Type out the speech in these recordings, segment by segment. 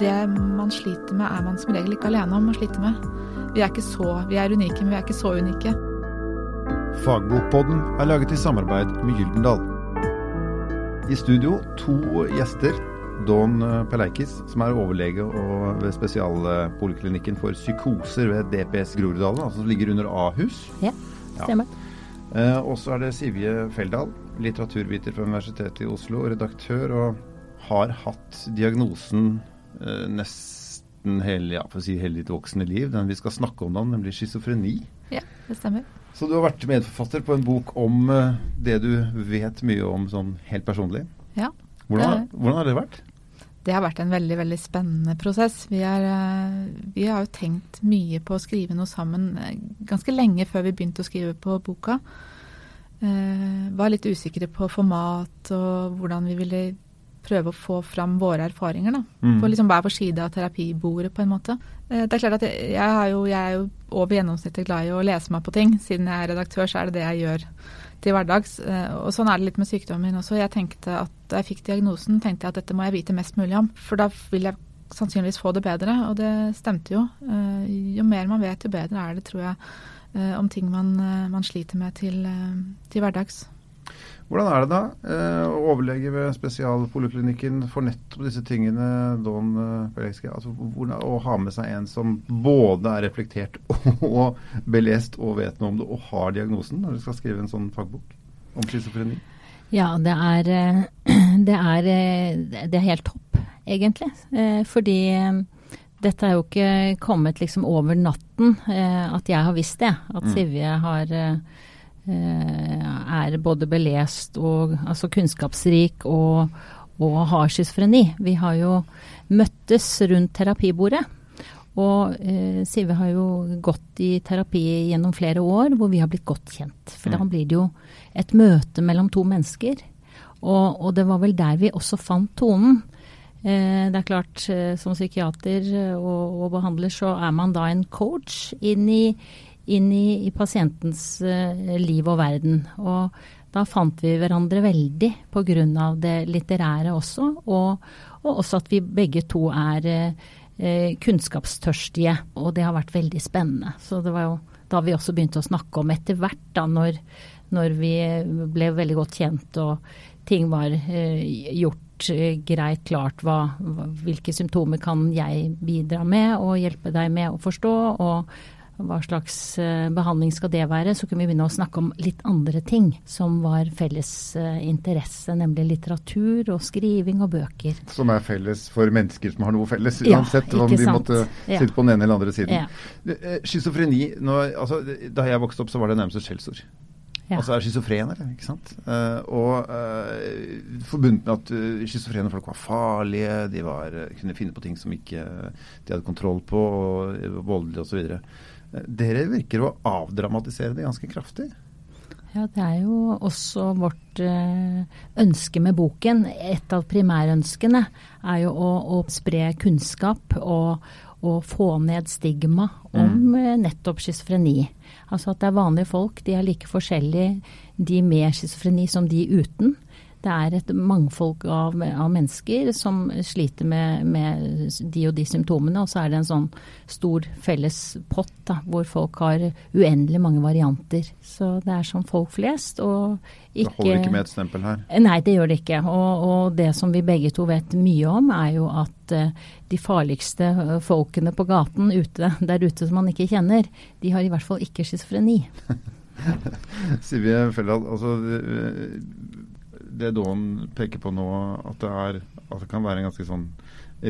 det man sliter med, er man som regel ikke alene om å slite med. Vi er ikke så, vi er unike, men vi er ikke så unike. Fagbokpodden er laget i samarbeid med Gyldendal. I studio to gjester. Don Peleikis, som er overlege ved spesialpoliklinikken for psykoser ved DPS Groruddalen, altså som ligger under Ahus. Ja, stemmer. Ja. Eh, og så er det Sivje Feldal, litteraturviter fra Universitetet i Oslo, redaktør, og har hatt diagnosen eh, nesten hele, ja, for å si hele ditt voksne liv, den vi skal snakke om da, nemlig schizofreni. Ja, det stemmer. Så du har vært medforfatter på en bok om eh, det du vet mye om sånn helt personlig. Ja. Hvordan, hvordan har det vært? Det har vært en veldig veldig spennende prosess. Vi, er, vi, har jo tenkt mye på å skrive noe sammen ganske lenge før vi begynte å skrive på boka. Eh, var litt usikre på format og hvordan vi ville prøve å få fram våre erfaringer. da, mm. På liksom hver vår side av terapibordet, på en måte. Eh, det er klart at jeg, jeg, jo, jeg er jo over gjennomsnittet glad i å lese meg på ting. Siden jeg er redaktør, så er det det jeg gjør til hverdags. Eh, og sånn er det litt med sykdommen min også. Jeg tenkte at Da jeg fikk diagnosen, tenkte jeg at dette må jeg vite mest mulig om. For da vil jeg sannsynligvis få det bedre, og det stemte jo. Eh, jo mer man vet, jo bedre er det, tror jeg, om ting man, man sliter med til, til hverdags. Hvordan er det da eh, overlege ved spesialpoliklinikken for nettopp disse tingene, Don eh, Pelekski? Altså, å ha med seg en som både er reflektert og belest og vet noe om det, og har diagnosen, når du skal skrive en sånn fagbok om schizofreni? Ja, det er, eh, det er, det er helt topp, egentlig. Fordi dette er jo ikke kommet liksom over natten at jeg har visst det. At mm. Sivje har Eh, er både belest og altså kunnskapsrik og, og har schizofreni. Vi har jo møttes rundt terapibordet. Og eh, Sive har jo gått i terapi gjennom flere år hvor vi har blitt godt kjent. For da mm. blir det jo et møte mellom to mennesker. Og, og det var vel der vi også fant tonen. Eh, det er klart, eh, som psykiater og, og, behandler så er man da en coach inn i, inn i, i pasientens uh, liv og verden. Og da fant vi hverandre veldig pga. det litterære også, og, og, også at vi begge to er uh, kunnskapstørstige. Og det har vært veldig spennende. Så det var jo da vi også begynte å snakke om etter hvert, da når, når vi ble veldig godt kjent og ting var uh, gjort greit klart hva, hvilke symptomer kan jeg bidra med og hjelpe deg med å forstå. og hva slags eh, behandling skal det være, så kunne vi begynne å snakke om litt andre ting som var felles eh, interesse, nemlig litteratur og skriving og bøker. Som er felles for mennesker som har noe felles, uansett ja, om de sant? måtte sitte ja. på den ene eller andre siden. Ja. Eh, schizofreni altså, Da jeg vokste opp, så var det nærmest et skjellsord. Ja. Altså er schizofrene, ikke sant. Og uh, forbundet med at uh, schizofrene folk var farlige, de var, kunne finne på ting som ikke de hadde kontroll på, og voldelige osv. Dere virker å avdramatisere det ganske kraftig? Ja, det er jo også vårt eh, ønske med boken. Et av primærønskene er jo å, å spre kunnskap og, og, få ned stigma om mm. Eh, nettopp schizofreni. Altså at det er vanlige folk. De er like forskjellige, de med schizofreni som de uten det er et mangfold av, av mennesker som sliter med, med, de og de symptomene. Og så er det en sånn stor felles pott da, hvor folk har uendelig mange varianter. Så det er som folk flest. Og ikke, det holder ikke med et stempel her? Nei, det gjør det ikke. Og, og det som vi begge to vet mye om, er jo at uh, de farligste uh, folkene på gaten ute, der ute som man ikke kjenner, de har i hvert fall ikke schizofreni. Sivje Felland, altså det Dawn peker på nå, at det, er, at det kan være en ganske sånn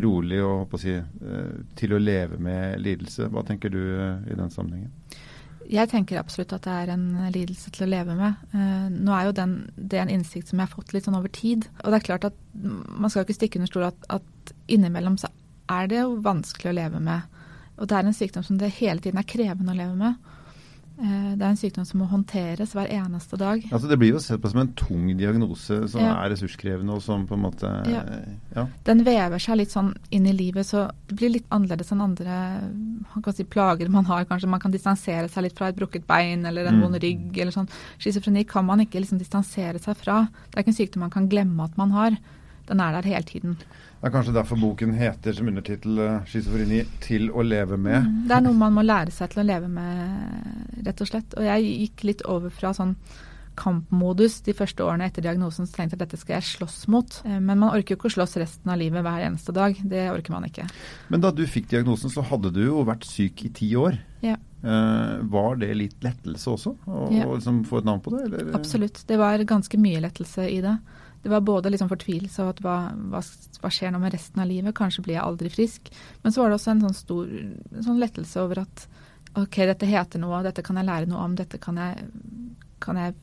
rolig og å si, eh, til å leve med lidelse. Hva tenker du eh, i den sammenhengen? Jeg tenker absolutt at det er en lidelse til å leve med. Uh, nå er jo den, det er en innsikt som jeg har fått litt sånn over tid. Og det er klart at man skal ikke stikke under stol at, at innimellom så er det jo vanskelig å leve med. Og det er en sykdom som det hele tiden er krevende å leve med. Eh, det er en sykdom som må håndteres hver eneste dag. Altså Det blir jo sett på som en tung diagnose som ja. er ressurskrevende og som på en måte ja. ja. Den vever seg litt sånn inn i livet, så det blir litt annerledes enn andre man si, plager man har. Kanskje man kan distansere seg litt fra et brukket bein eller en mm. vond rygg eller sånn. Schizofreni kan man ikke liksom distansere seg fra. Det er ikke en sykdom man kan glemme at man har. Den er der hele tiden. Det er kanskje derfor boken heter som undertittel uh, 'Schizofreni til å leve med'? Mm, det er noe man må lære seg til å leve med, rett og slett. Og jeg gikk litt over fra sånn kampmodus de første årene etter diagnosen, så tenkte jeg at dette skal jeg slåss mot. Eh, men man orker jo ikke å slåss resten av livet hver eneste dag. Det orker man ikke. Men da du fikk diagnosen, så hadde du jo vært syk i ti år. Ja. Uh, var det litt lettelse også, å ja. liksom få et navn på det? Eller? Absolutt. Det var ganske mye lettelse i det. Det var både liksom fortvilelse og at hva, hva, hva, skjer nå med resten av livet? Kanskje blir jeg aldri frisk. Men så var det også en sånn stor en sånn lettelse over at OK, dette heter noe, dette kan jeg lære noe om, dette kan jeg, kan jeg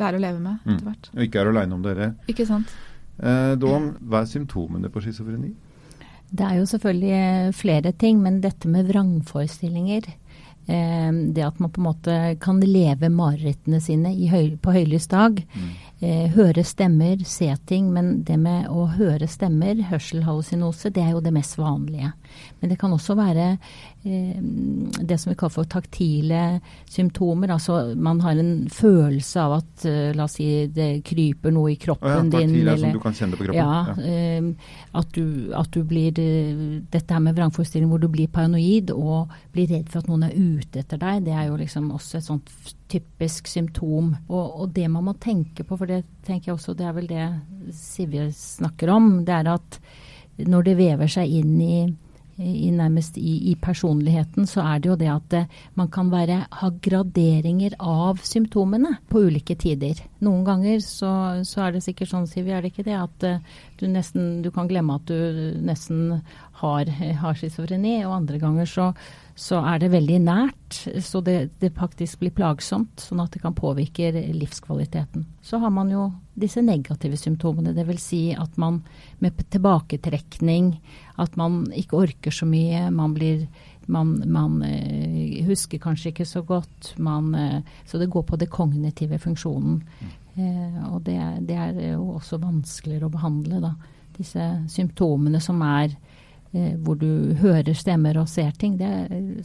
lære å leve med mm. etter hvert. Mm. Og ikke er aleine om dere. Ikke sant. Eh, Dawn, hva er symptomene på schizofreni? Det er jo selvfølgelig eh, flere ting, men dette med vrangforestillinger eh, det at man på en måte kan leve marerittene sine høy, på høylys dag. Mm eh, høre stemmer, se ting. Men det med å høre stemmer, hørselhallusinose, det er jo det mest vanlige. Men det kan også være eh, det som vi kaller for taktile symptomer. Altså man har en følelse av at eh, la oss si det kryper noe i kroppen oh, ja, din. Taktil er som du kan kjenne på kroppen. Ja, ja. Eh, at, du, at, du, blir uh, Dette her med vrangforestilling hvor du blir paranoid og blir redd for at noen er ute etter deg, det er jo liksom også et sånt typisk symptom. Og, og, det man må tenke på, for det tenker jeg også det er vel det Sivje snakker om, det er at når det vever seg inn i i, nærmest i, i, personligheten, så er det jo det at det, eh, man kan være, ha graderinger av symptomene på ulike tider. Noen ganger så, så er det sikkert sånn, Siv, er det ikke det, at uh, du nesten du kan glemme at du nesten har, har schizofreni, og andre ganger så, så er det veldig nært, så det, det, faktisk blir plagsomt, sånn at det kan påvirke livskvaliteten. Så har man jo disse negative symptomene, dvs. Si at man med tilbaketrekning, at man ikke orker så mye, man blir man, man uh, husker kanskje ikke så godt. Man, uh, så det går på det kognitive funksjonen. Uh, og det, det, er jo også vanskeligere å behandle, da. Disse symptomene som er Eh, hvor du hører stemmer og ser ting. Det,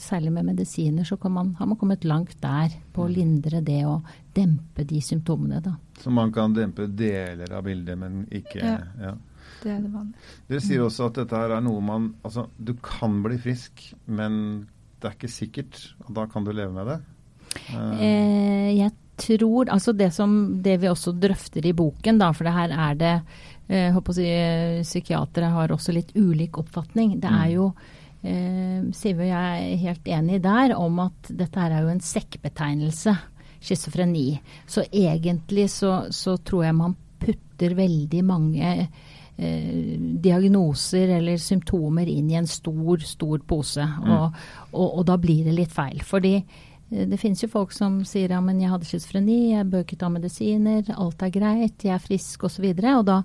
særlig med medisiner så man, har man kommet langt der på å mm. lindre det og dempe de symptomene. Da. Så man kan dempe deler av bildet, men ikke Ja. ja. Det er det vanlige. Dere sier også at dette her er noe man Altså, du kan bli frisk, men det er ikke sikkert. Og da kan du leve med det? Uh. Eh, jeg tror Altså det som det vi også drøfter i boken, da, for det her er det jeg eh, håper å si, eh, Psykiatere har også litt ulik oppfatning. Det er mm. jo eh, Sive og jeg er helt enige der om at dette her er jo en sekkbetegnelse, schizofreni. Så egentlig så, så, tror jeg man putter veldig mange eh, diagnoser eller symptomer inn i en stor, stor pose. Mm. Og, og, og, da blir det litt feil. Fordi det finnes jo folk som sier ja, men jeg hadde schizofreni, jeg bør ikke ta medisiner, alt er greit, jeg er frisk osv. Så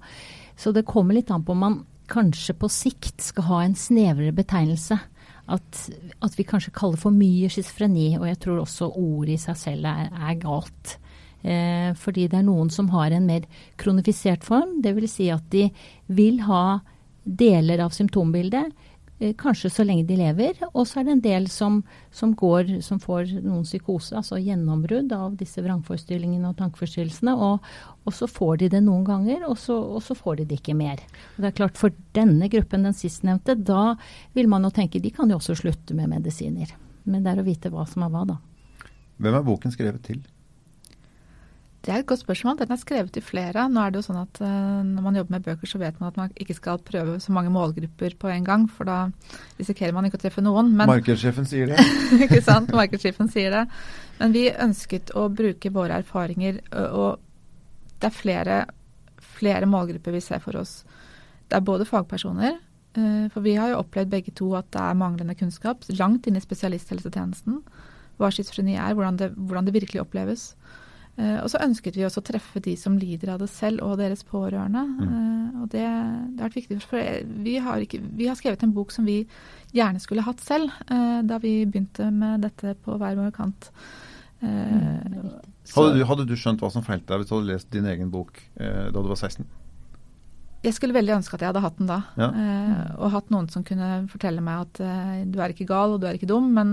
så det kommer litt an på om man kanskje på sikt skal ha en snevrere betegnelse. At, at vi kanskje kaller for mye schizofreni, og jeg tror også ordet i seg selv er, er galt. Eh, fordi det er noen som har en mer kronifisert form, dvs. Si at de vil ha deler av symptombildet Eh, kanskje så lenge de lever. Og så er det en del som, som, går, som får noen psykose, altså gjennombrudd av disse vrangforestillingene og tankeforstyrrelsene. Og, og, så får de det noen ganger, og så, og så, får de det ikke mer. Og det er klart For denne gruppen, den sistnevnte, da vil man jo tenke de kan jo også slutte med medisiner. Men det er å vite hva som er hva, da. Hvem er boken skrevet til? Det er et godt spørsmål. Den er skrevet til flere. Nå er det jo sånn at uh, Når man jobber med bøker, så vet man at man ikke skal prøve så mange målgrupper på en gang, for da risikerer man ikke å treffe noen. Men, Markedssjefen sier det. ikke sant. Markedssjefen sier det. Men vi ønsket å bruke våre erfaringer, og det er flere, flere målgrupper vi ser for oss. Det er både fagpersoner, for vi har jo opplevd begge to at det er manglende kunnskap langt inn i spesialisthelsetjenesten. Hva schizofreni er, hvordan det, hvordan det virkelig oppleves. Uh, og så ønsket vi også å treffe de som lider av det selv, og deres pårørende. Mm. Uh, og det, det, har vært viktig, for vi har, ikke, vi har, skrevet en bok som vi gjerne skulle hatt selv, uh, da vi begynte med dette på hver vår kant. Mm, hadde, du, hadde, du, skjønt hva som feilte deg hvis du hadde lest din egen bok da du var 16? Jeg skulle veldig ønske at jeg hadde hatt den da. Ja. Eh, og hatt noen som kunne fortelle meg at eh, du er ikke gal og du er ikke dum, men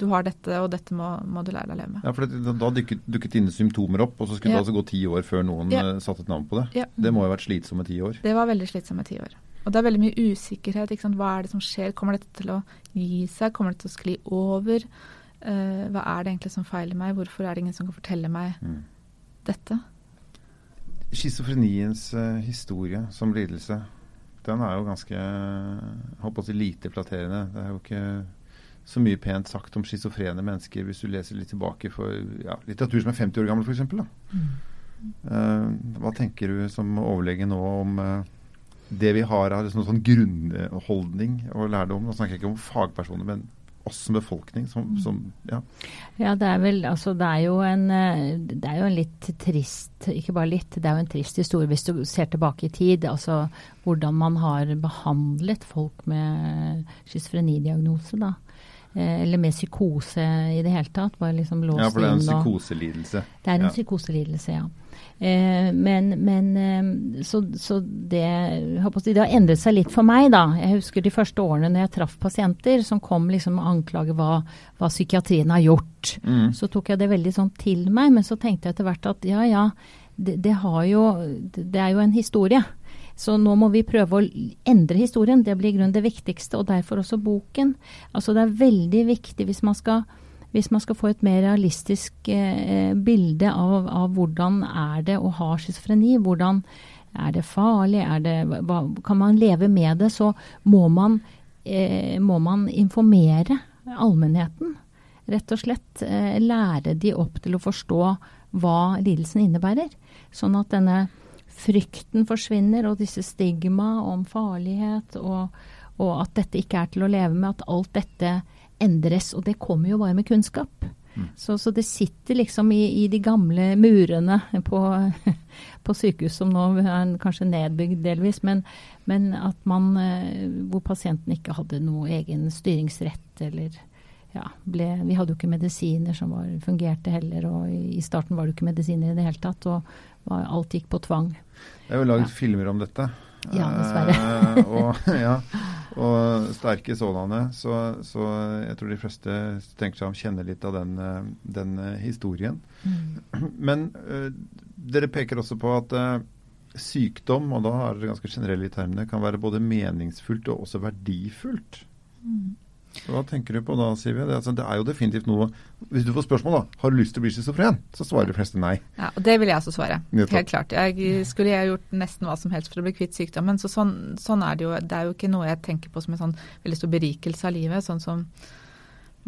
du har dette, og dette må, må du lære deg å leve med. Ja, for det, Da dukket, dukket dine symptomer opp, og så skulle ja. det altså gå ti år før noen ja. uh, satte et navn på det. Ja. Det må jo ha vært slitsomme ti år? Det var veldig slitsomme ti år. Og det er veldig mye usikkerhet. Ikke sant? Hva er det som skjer? Kommer dette til å gi seg? Kommer det til å skli over? Eh, hva er det egentlig som feiler meg? Hvorfor er det ingen som kan fortelle meg mm. dette? Schizofreniens uh, historie som lidelse, den er jo ganske håper å si, lite flatterende. Det er jo ikke så mye pent sagt om schizofrene mennesker hvis du leser litt tilbake for ja, litteratur som er 50 år gammel, f.eks. Mm. Uh, hva tenker du som overlege nå om uh, det vi har av liksom, sånn grunnholdning og lærdom? Nå snakker jeg ikke om fagpersoner, men oss som befolkning. Som, som, ja. ja, det er vel altså det er, jo en, eh, det er jo en litt trist Ikke bare litt, det er jo en trist historie hvis du ser tilbake i tid. Altså hvordan man har behandlet folk med schizofrenidiagnose, da. Eh, eller med psykose i det hele tatt. Bare liksom låst ja, for det er en psykoselidelse. Det er en ja. psykoselidelse, ja. Eh, men, men eh, så, så, det, det har endret seg litt for meg, da. Jeg husker de første årene når jeg traff pasienter som kom liksom og anklage hva, hva psykiatrien har gjort. Mm. Så tok jeg det veldig sånn til meg, men så tenkte jeg etter hvert at ja ja, det, det, jo, det er jo en historie. Så nå må vi prøve å endre historien. Det blir i grunnen det viktigste, og derfor også boken. Altså det er veldig viktig hvis man skal, hvis man skal få et mer realistisk eh, bilde av, av, hvordan er det å ha schizofreni. Hvordan er det farlig? Er det, hva, kan man leve med det? Så må man, eh, må man informere allmennheten. Rett og slett eh, lære de opp til å forstå hva lidelsen innebærer. Sånn at denne frykten forsvinner, og disse stigma om farlighet, og, og, at dette ikke er til å leve med, at alt dette endres. Og det kommer jo bare med kunnskap. Mm. Så, så, det sitter liksom i, i de gamle murene på, på, sykehus som nå er kanskje nedbygd delvis, men, men at man eh, Hvor pasienten ikke hadde noe egen styringsrett eller ja, ble, vi hadde jo ikke medisiner som var, fungerte heller, og i starten var det jo ikke medisiner i det hele tatt. Og alt gikk på tvang. Det er jo laget ja. filmer om dette. Ja, dessverre. Eh, og, ja, og, sterke sådanne. Så, så, jeg tror de fleste tenker seg om kjenner litt av den, eh, den eh, historien. Mm. Men uh, dere peker også på at uh, sykdom, og da er det ganske generelle i termene, kan være både meningsfullt og også verdifullt. Mm. Hva tenker du på da, Sivje? Det, altså, det, er jo definitivt noe Hvis du får spørsmål, da. Har du lyst til å bli schizofren? Så svarer de fleste nei. Ja, og Det vil jeg også svare. Helt klart. Jeg skulle jeg gjort nesten hva som helst for å bli kvitt sykdommen. Så sånn, sånn, er det jo. Det er jo ikke noe jeg tenker på som en sånn veldig stor berikelse av livet. Sånn som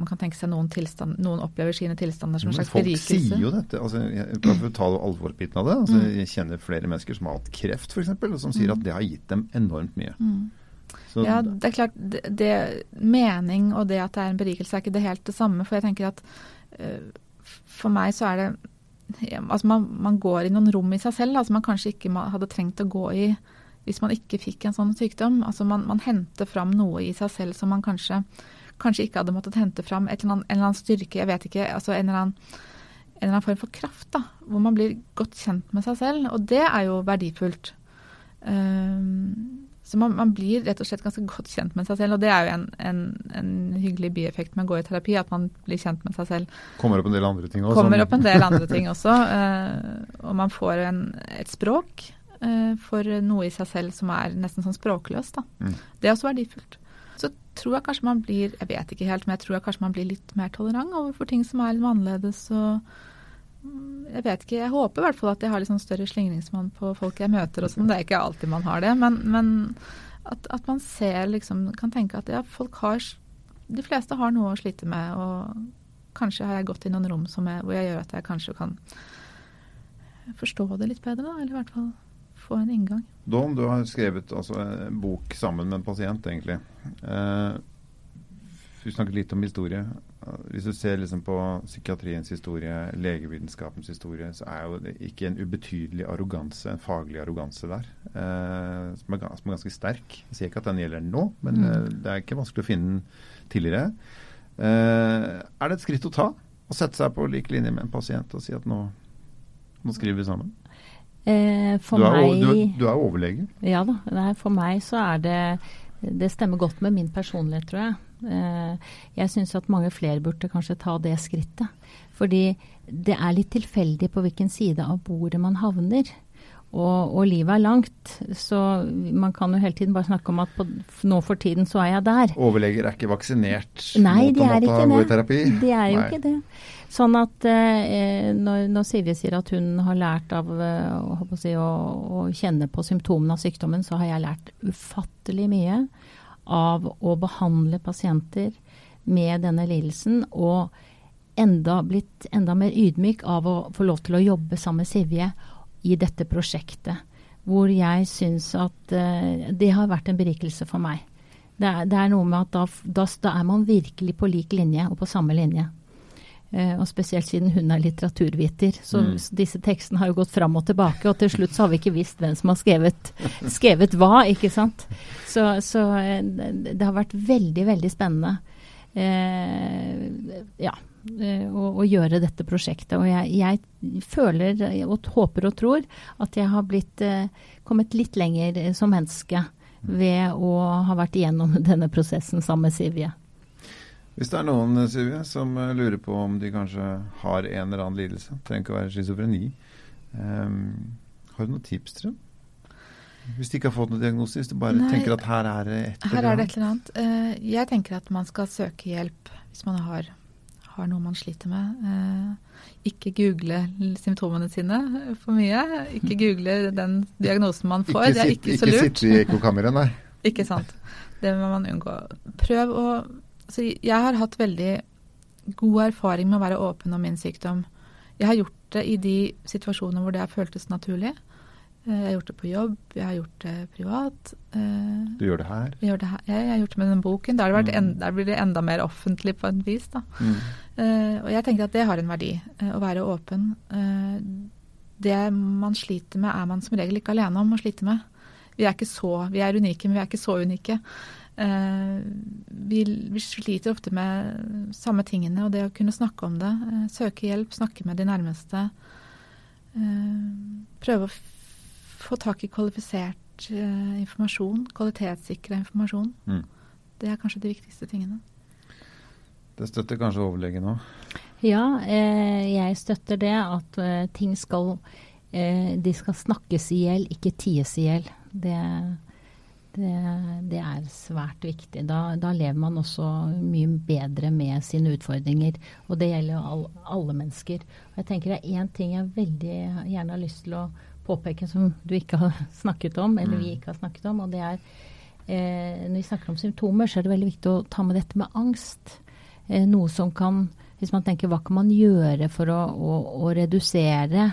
man kan tenke seg noen, tilstand, noen opplever sine tilstander som en slags berikelse. Folk sier jo dette. altså jeg, for å ta alvorbiten av det. altså mm. Jeg kjenner flere mennesker som har hatt kreft, f.eks., som sier mm. at det har gitt dem enormt mye. Mm. Så ja, det er klart. Det, det, mening og det at det er en berikelse, er ikke det helt det samme. For jeg tenker at uh, for meg så er det Altså man, man, går i noen rom i seg selv altså man kanskje ikke hadde trengt å gå i hvis man ikke fikk en sånn sykdom. Altså man, man henter fram noe i seg selv som man kanskje, kanskje ikke hadde måttet hente fram. Eller en eller annen styrke, jeg vet ikke. altså en eller annen en eller annen form for kraft, da, hvor man blir godt kjent med seg selv. Og det er jo verdifullt. Um, så man, man, blir rett og slett ganske godt kjent med seg selv, og det er jo en, en, en, hyggelig bieffekt med å gå i terapi, at man blir kjent med seg selv. Kommer opp en del andre ting også. Kommer opp en del andre ting også. Uh, og man får en, et språk uh, for noe i seg selv som er nesten sånn språkløst. Mm. Det er også verdifullt. Så tror jeg kanskje man blir, jeg vet ikke helt, men jeg tror jeg kanskje man blir litt mer tolerant overfor ting som er litt annerledes. og jeg vet ikke. Jeg håper i hvert fall at jeg har litt sånn større slingringsmonn på folk jeg møter og sånn. Det er ikke alltid man har det. Men, men at, at, man ser liksom Kan tenke at ja, folk har De fleste har noe å slite med. Og kanskje har jeg gått i noen rom jeg, hvor jeg gjør at jeg kanskje kan forstå det litt bedre, da. Eller i hvert fall få en inngang. Don, du har skrevet altså, en bok sammen med en pasient, egentlig. Eh, vi snakket litt om historie. Hvis du ser liksom på psykiatriens historie, legevitenskapens historie, så er jo det ikke en ubetydelig arroganse, en faglig arroganse der, eh, som, er, som, er, ganske sterk. Jeg sier ikke at den gjelder nå, men mm. eh, det er ikke vanskelig å finne den tidligere. Eh, er det et skritt å ta? Å sette seg på lik linje med en pasient og si at nå, nå skriver vi sammen? Eh, for du, er, meg, du, du, er overlege? Ja da. Nei, for meg så er det Det stemmer godt med min personlighet, tror jeg. Eh, jeg syns at mange flere burde kanskje ta det skrittet. Fordi det er litt tilfeldig på hvilken side av bordet man havner. Og, og, livet er langt, så man kan jo hele tiden bare snakke om at på, nå for tiden så er jeg der. Overleger er ikke vaksinert Nei, de er ikke det. De er jo Nei. ikke det. Sånn at eh, når, når Silje sier at hun har lært av eh, å, si, å, å, kjenne på symptomene av sykdommen, så har jeg lært ufattelig mye av å behandle pasienter med denne lidelsen. Og enda blitt enda mer ydmyk av å få lov til å jobbe sammen med Sivje i dette prosjektet. Hvor jeg syns at uh, det har vært en berikelse for meg. Det er, det er noe med at da, da, da, er man virkelig på lik linje og på samme linje. Uh, og spesielt siden hun er litteraturviter. Så mm. disse tekstene har jo gått fram og tilbake, og til slutt så har vi ikke visst hvem som har skrevet, skrevet hva, ikke sant. Så, så uh, det har vært veldig, veldig spennende. ja, Eh, å, å, gjøre dette prosjektet. Og jeg, jeg, føler og håper og tror at jeg har blitt, eh, kommet litt lenger eh, som menneske ved å ha vært igjennom denne prosessen sammen med Sivje. Hvis det er noen Sylvie, som lurer på om de kanskje har en eller annen lidelse, trenger ikke å være schizofreni, um, har du noen tips til dem? Hvis de ikke har fått noen diagnose, hvis du bare Nei, tenker at her er det et eller annet? Her er det et eller annet. Uh, jeg tenker at man skal søke hjelp hvis man har har noe man sliter med. Uh, ikke google symptomene sine for mye. Ikke google den diagnosen man får. Ikke det er ikke så lurt. Ikke sitte i ekkokammeret, nei. ikke sant. Det må man unngå. Prøv å altså Jeg har hatt veldig god erfaring med å være åpen om min sykdom. Jeg har gjort det i de situasjoner hvor det har føltes naturlig. Eh, jeg har gjort det på jobb, jeg har gjort det privat. Eh, du gjør det her? Jeg, gjør det her. jeg har gjort det med den boken. Der, mm. der, blir det enda mer offentlig på en vis. da. Mm. Uh, og jeg tenker at det har en verdi, uh, å være åpen. Uh, det man sliter med, er man som regel ikke alene om å slite med. Vi er ikke så, vi er unike, men vi er ikke så unike. Vi, vi, sliter ofte med samme tingene, og det å kunne snakke om det, søke hjelp, snakke med de nærmeste, prøve å få tak i kvalifisert informasjon, kvalitetssikra informasjon. Mm. Det er kanskje de viktigste tingene. Det støtter kanskje overlegen òg? Ja, eh, jeg støtter det. At eh, ting skal eh, De skal snakkes i hjel, ikke ties i hjel. Det, det, det, er svært viktig. Da, da, lever man også mye bedre med sine utfordringer. Og det gjelder all, alle mennesker. Og jeg tenker det er én ting jeg veldig gjerne har lyst til å påpeke som du ikke har snakket om, eller vi mm. ikke har snakket om. og det er eh, Når vi snakker om symptomer, så er det veldig viktig å ta med dette med angst. Eh, noe som kan Hvis man tenker hva kan man gjøre for å, å, å redusere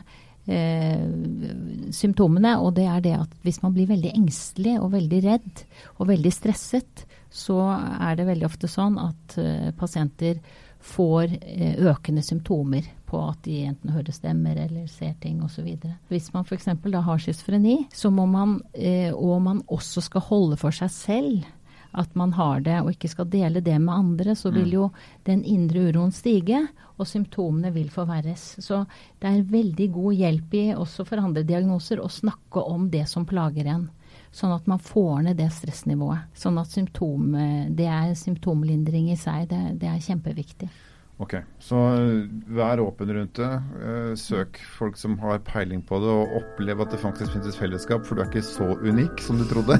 symptomene? Og det er det at hvis man blir veldig engstelig og veldig redd og veldig stresset, så er det veldig ofte sånn at eh, pasienter får eh, økende symptomer på at de enten hører stemmer eller ser ting osv. Hvis man f.eks. da har schizofreni, så må man, eh, og man også skal holde for seg selv at man har det, og ikke skal dele det med andre, så vil mm. jo den indre uroen stige, og symptomene vil forverres. Så det er veldig god hjelp i, også for andre diagnoser, å snakke om det som plager en. Sånn at man får ned det stressnivået. Sånn at symptom, det er symptomlindring i seg. Det, det er kjempeviktig. Ok, Så eh, vær åpen rundt det. Eh, søk folk som har peiling på det, og opplev at det faktisk finnes fellesskap, for du er ikke så unik som du trodde.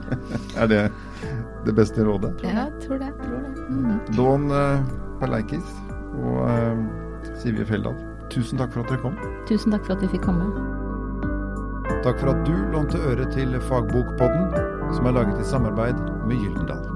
er det det beste rådet? Ja, jeg tror det. Tror det. Mm. Don uh, Paleikis og uh, Sivje Feldal, tusen takk for at dere kom. Tusen takk for at vi fikk komme. Takk for at du lånte øre til Fagbokpodden, som er laget i samarbeid med Gyldendal.